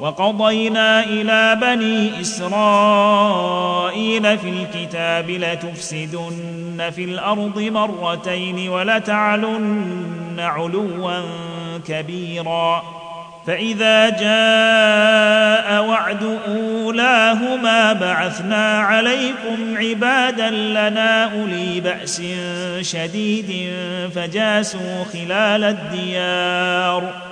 وقضينا إلى بني إسرائيل في الكتاب لتفسدن في الأرض مرتين ولتعلن علوا كبيرا. فإذا جاء وعد أولاهما بعثنا عليكم عبادا لنا أولي بأس شديد فجاسوا خلال الديار.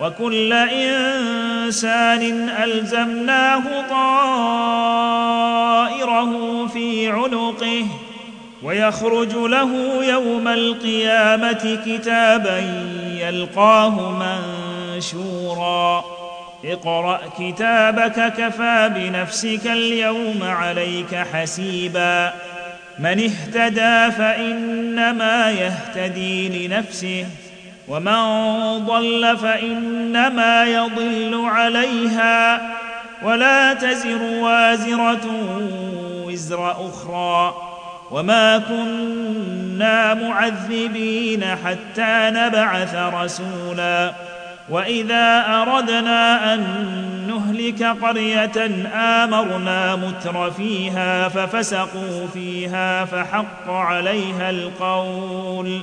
وكل إنسان ألزمناه طائره في عنقه ويخرج له يوم القيامة كتابا يلقاه منشورا. اقرأ كتابك كفى بنفسك اليوم عليك حسيبا. من اهتدى فإنما يهتدي لنفسه. ومن ضل فإنما يضل عليها ولا تزر وازرة وزر أخرى وما كنا معذبين حتى نبعث رسولا وإذا أردنا أن نهلك قرية آمرنا متر فيها ففسقوا فيها فحق عليها القول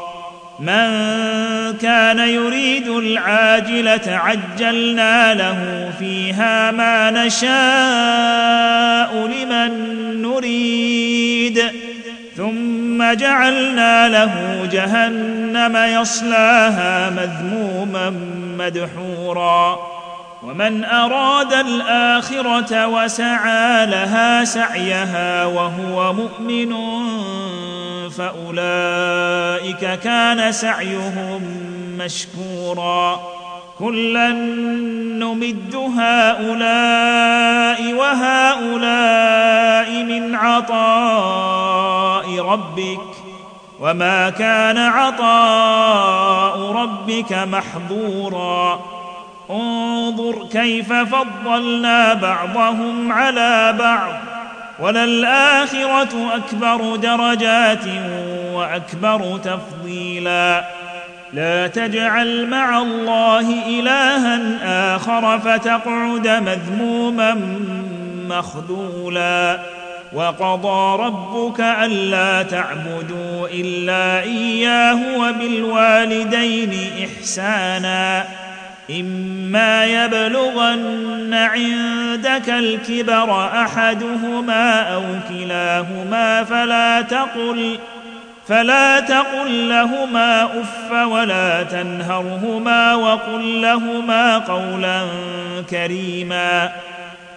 من كان يريد العاجلة عجلنا له فيها ما نشاء لمن نريد. ثم جعلنا له جهنم يصلاها مذموما مدحورا. ومن أراد الآخرة وسعى لها سعيها وهو مؤمن فأولئك كان سعيهم مشكورا. كلا نمد هؤلاء وهؤلاء من عطاء ربك وما كان عطاء ربك محظورا. انظر كيف فضلنا بعضهم على بعض وللآخرة أكبر درجات وأكبر تفضيلا. لا تجعل مع الله إلها آخر فتقعد مذموما مخذولا. وقضى ربك ألا تعبدوا إلا إياه وبالوالدين إحسانا. إما يبلغن عندك الكبر أحدهما أو كلاهما فلا تقل فلا تقل لهما أف ولا تنهرهما وقل لهما قولا كريما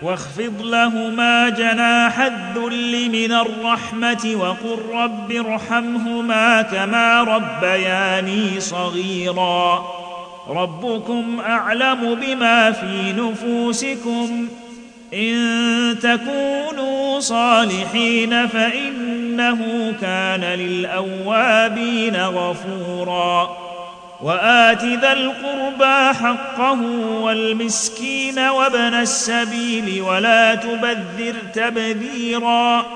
واخفض لهما جناح الذل من الرحمة وقل رب ارحمهما كما ربياني صغيرا. ربكم أعلم بما في نفوسكم. إن تكونوا صالحين فإنه كان للأوابين غفورا. وآت ذا القربى حقه والمسكين وابن السبيل ولا تبذر تبذيرا.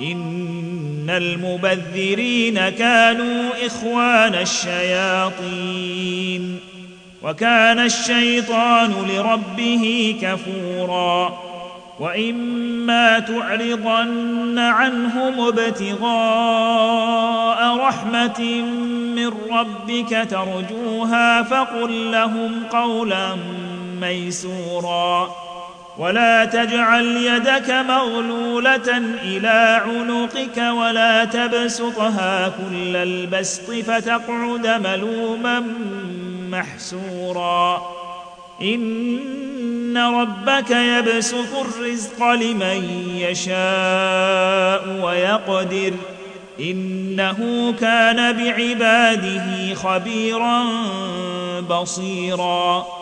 إن المبذرين كانوا إخوان الشياطين. وكان الشيطان لربه كفورا. وإما تعرضن عنهم ابتغاء رحمة من ربك ترجوها فقل لهم قولا ميسورا. ولا تجعل يدك مغلولة إلى عنقك ولا تبسطها كل البسط فتقعد ملوما محسورا. إن ربك يبسط الرزق لمن يشاء ويقدر. إنه كان بعباده خبيرا بصيرا.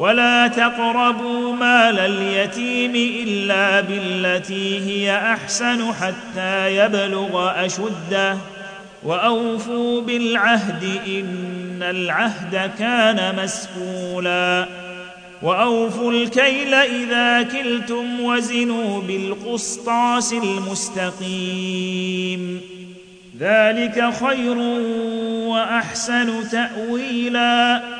ولا تقربوا مال اليتيم إلا بالتي هي أحسن حتى يبلغ أشده. وأوفوا بالعهد إن العهد كان مسئولا وأوفوا الكيل إذا كلتم وزنوا بالقسطاس المستقيم. ذلك خير وأحسن تأويلا.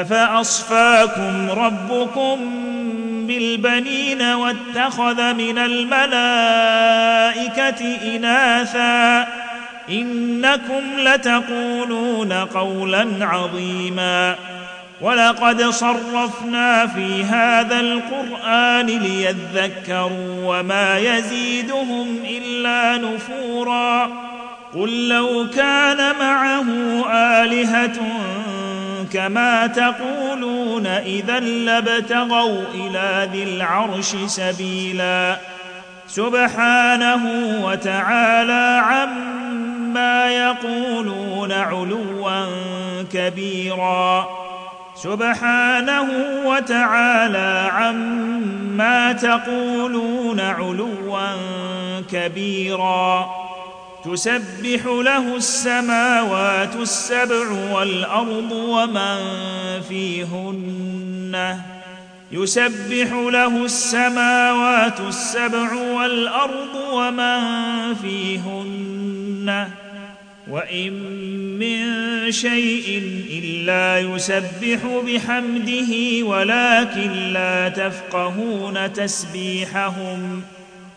أفأصفاكم ربكم بالبنين واتخذ من الملائكة إناثا إنكم لتقولون قولا عظيما ولقد صرفنا في هذا القرآن ليذكروا وما يزيدهم إلا نفورا قل لو كان معه آلهة كما تقولون إذا لابتغوا إلى ذي العرش سبيلا. سبحانه وتعالى عما يقولون علوا كبيرا. سبحانه وتعالى عما تقولون علوا كبيرا. تسبح له السماوات السبع والأرض ومن فيهن. يسبح له السماوات السبع والأرض ومن فيهن. وإن من شيء إلا يسبح بحمده ولكن لا تفقهون تسبيحهم.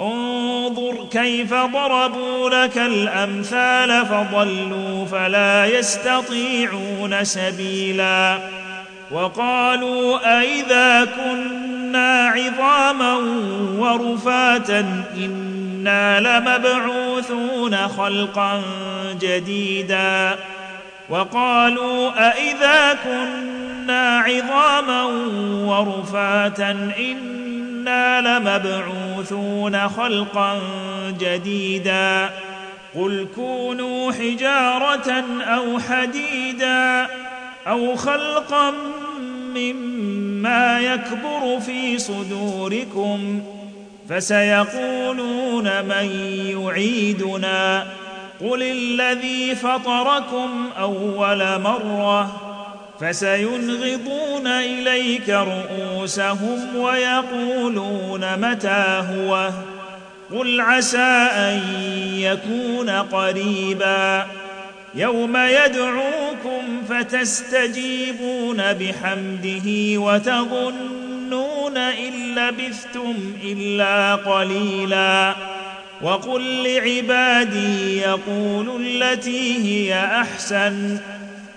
انظر كيف ضربوا لك الأمثال فضلوا فلا يستطيعون سبيلا وقالوا أإذا كنا عظاما ورفاتا إنا لمبعوثون خلقا جديدا وقالوا أإذا كنا عظاما ورفاتا إنا لمبعوثون خلقا جديدا. قل كونوا حجارة أو حديدا أو خلقا مما يكبر في صدوركم فسيقولون من يعيدنا. قل الذي فطركم أول مرة فسينغضون إليك رؤوسهم ويقولون متى هو؟ قل عسى أن يكون قريبا. يوم يدعوكم فتستجيبون بحمده وتظنون إن لبثتم إلا قليلا. وقل لعبادي يقولوا التي هي أحسن.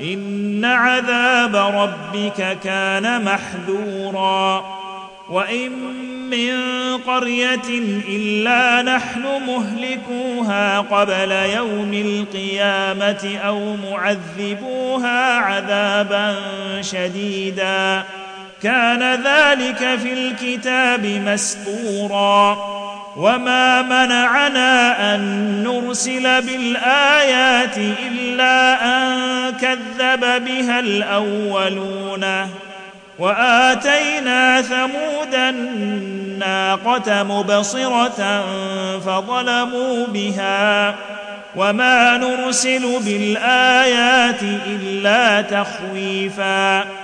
إن عذاب ربك كان محذورا. وإن من قرية إلا نحن مهلكوها قبل يوم القيامة أو معذبوها عذابا شديدا. كان ذلك في الكتاب مسطورا. وما منعنا أن نرسل بالآيات إلا أن كذب بها الأولون. وآتينا ثمود الناقة مبصرة فظلموا بها. وما نرسل بالآيات إلا تخويفا.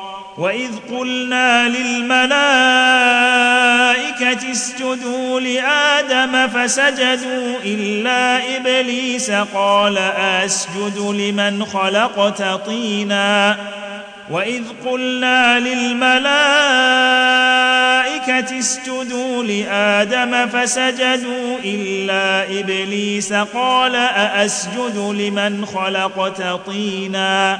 واذ قلنا للملائكه اسجدوا لادم فسجدوا الا ابليس قال اسجد لمن خلقت طينا واذ قلنا للملائكه اسجدوا لادم فسجدوا الا ابليس قال ااسجد لمن خلقت طينا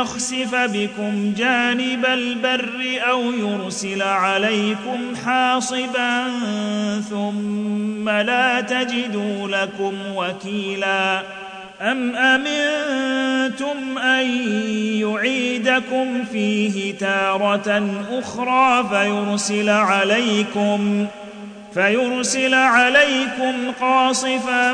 يخسف بكم جانب البر أو يرسل عليكم حاصبا ثم لا تجدوا لكم وكيلا. أم أمنتم أن يعيدكم فيه تارة أخرى فيرسل عليكم فيرسل عليكم قاصفا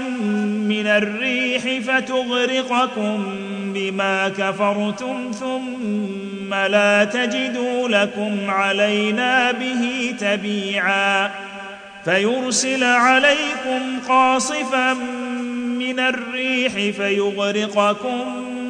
من الريح فتغرقكم بما كفرتم ثم لا تجدوا لكم علينا به تبيعا. فيرسل عليكم قاصفا من الريح فيغرقكم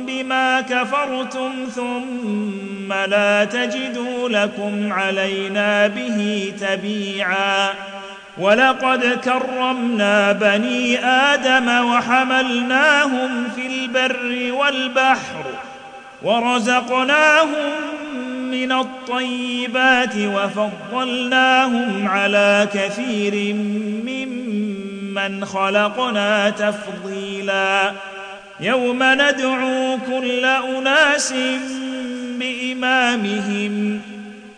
بما كفرتم ثم لا تجدوا لكم علينا به تبيعا. ولقد كرمنا بني آدم وحملناهم في البر والبحر ورزقناهم من الطيبات وفضلناهم على كثير ممن خلقنا تفضيلا. يوم ندعو كل أناس بإمامهم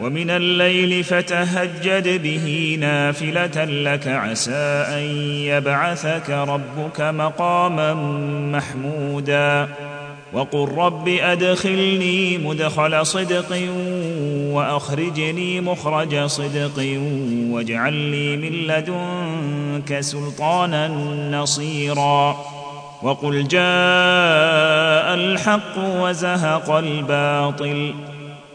ومن الليل فتهجد به نافلة لك عسى أن يبعثك ربك مقاما محمودا. وقل رب أدخلني مدخل صدق وأخرجني مخرج صدق واجعل لي من لدنك سلطانا نصيرا. وقل جاء الحق وزهق الباطل.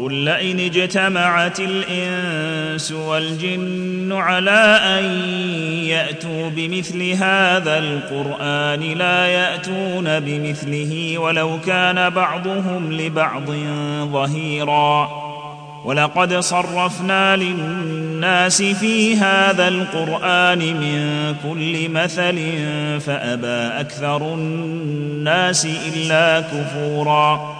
قل لئن اجتمعت الإنس والجن على أن يأتوا بمثل هذا القرآن لا يأتون بمثله ولو كان بعضهم لبعض ظهيرا. ولقد صرفنا للناس في هذا القرآن من كل مثل فأبى أكثر الناس إلا كفورا.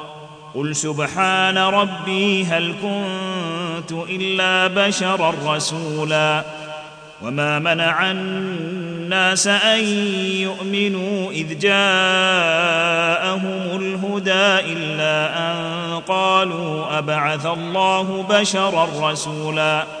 قل سبحان ربي هل كنت إلا بشرا رسولا وما منع الناس أن يؤمنوا إذ جاءهم الهدى إلا أن قالوا أبعث الله بشرا رسولا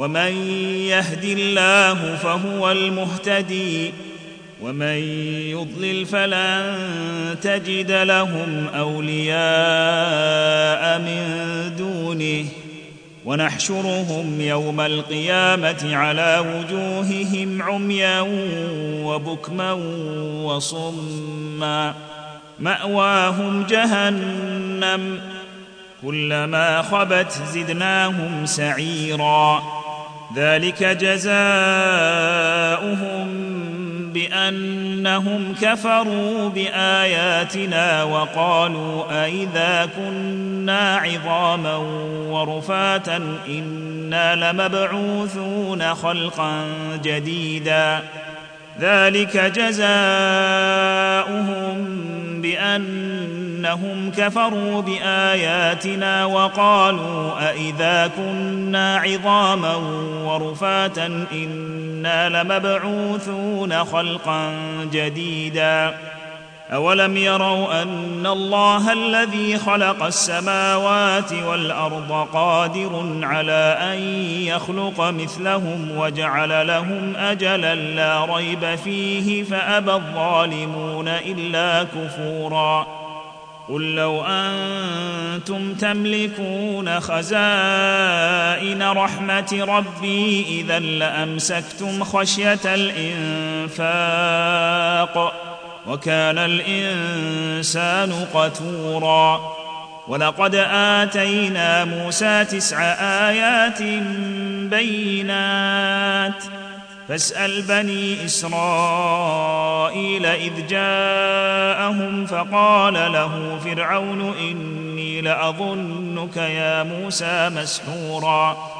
ومن يهد الله فهو المهتدي ومن يضلل فلن تجد لهم أولياء من دونه. ونحشرهم يوم القيامة على وجوههم عميا وبكما وصما. مأواهم جهنم. كلما خبت زدناهم سعيرا. ذلك جزاؤهم بأنهم كفروا بآياتنا وقالوا أإذا كنا عظاما ورفاتا إنا لمبعوثون خلقا جديدا ذلك جزاؤهم بأنهم كفروا بآياتنا وقالوا أإذا كنا عظاما ورفاتا إنا لمبعوثون خلقا جديدا أولم يروا أن الله الذي خلق السماوات والأرض قادر على أن يخلق مثلهم وجعل لهم أجلا لا ريب فيه فأبى الظالمون إلا كفورا قل لو أنتم تملكون خزائن رحمة ربي إذا لأمسكتم خشية الإنفاق وكان الإنسان قتورا. ولقد آتينا موسى تسع آيات بينات. فاسأل بني إسرائيل إذ جاءهم فقال له فرعون إني لأظنك يا موسى مسحورا.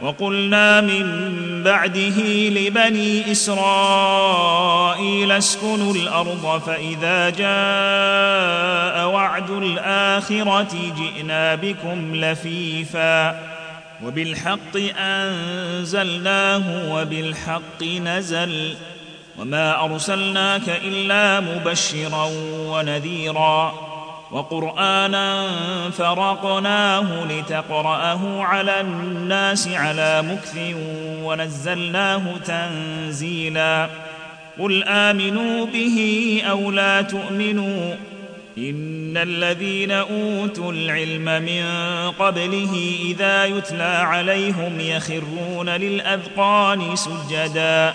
وقلنا من بعده لبني إسرائيل اسكنوا الأرض فإذا جاء وعد الآخرة جئنا بكم لفيفا وبالحق أنزلناه وبالحق نزل وما أرسلناك إلا مبشرا ونذيرا وقرآنا فرقناه لتقرأه على الناس على مكث ونزلناه تنزيلا. قل آمنوا به أو لا تؤمنوا. إن الذين أوتوا العلم من قبله إذا يتلى عليهم يخرون للأذقان سجدا.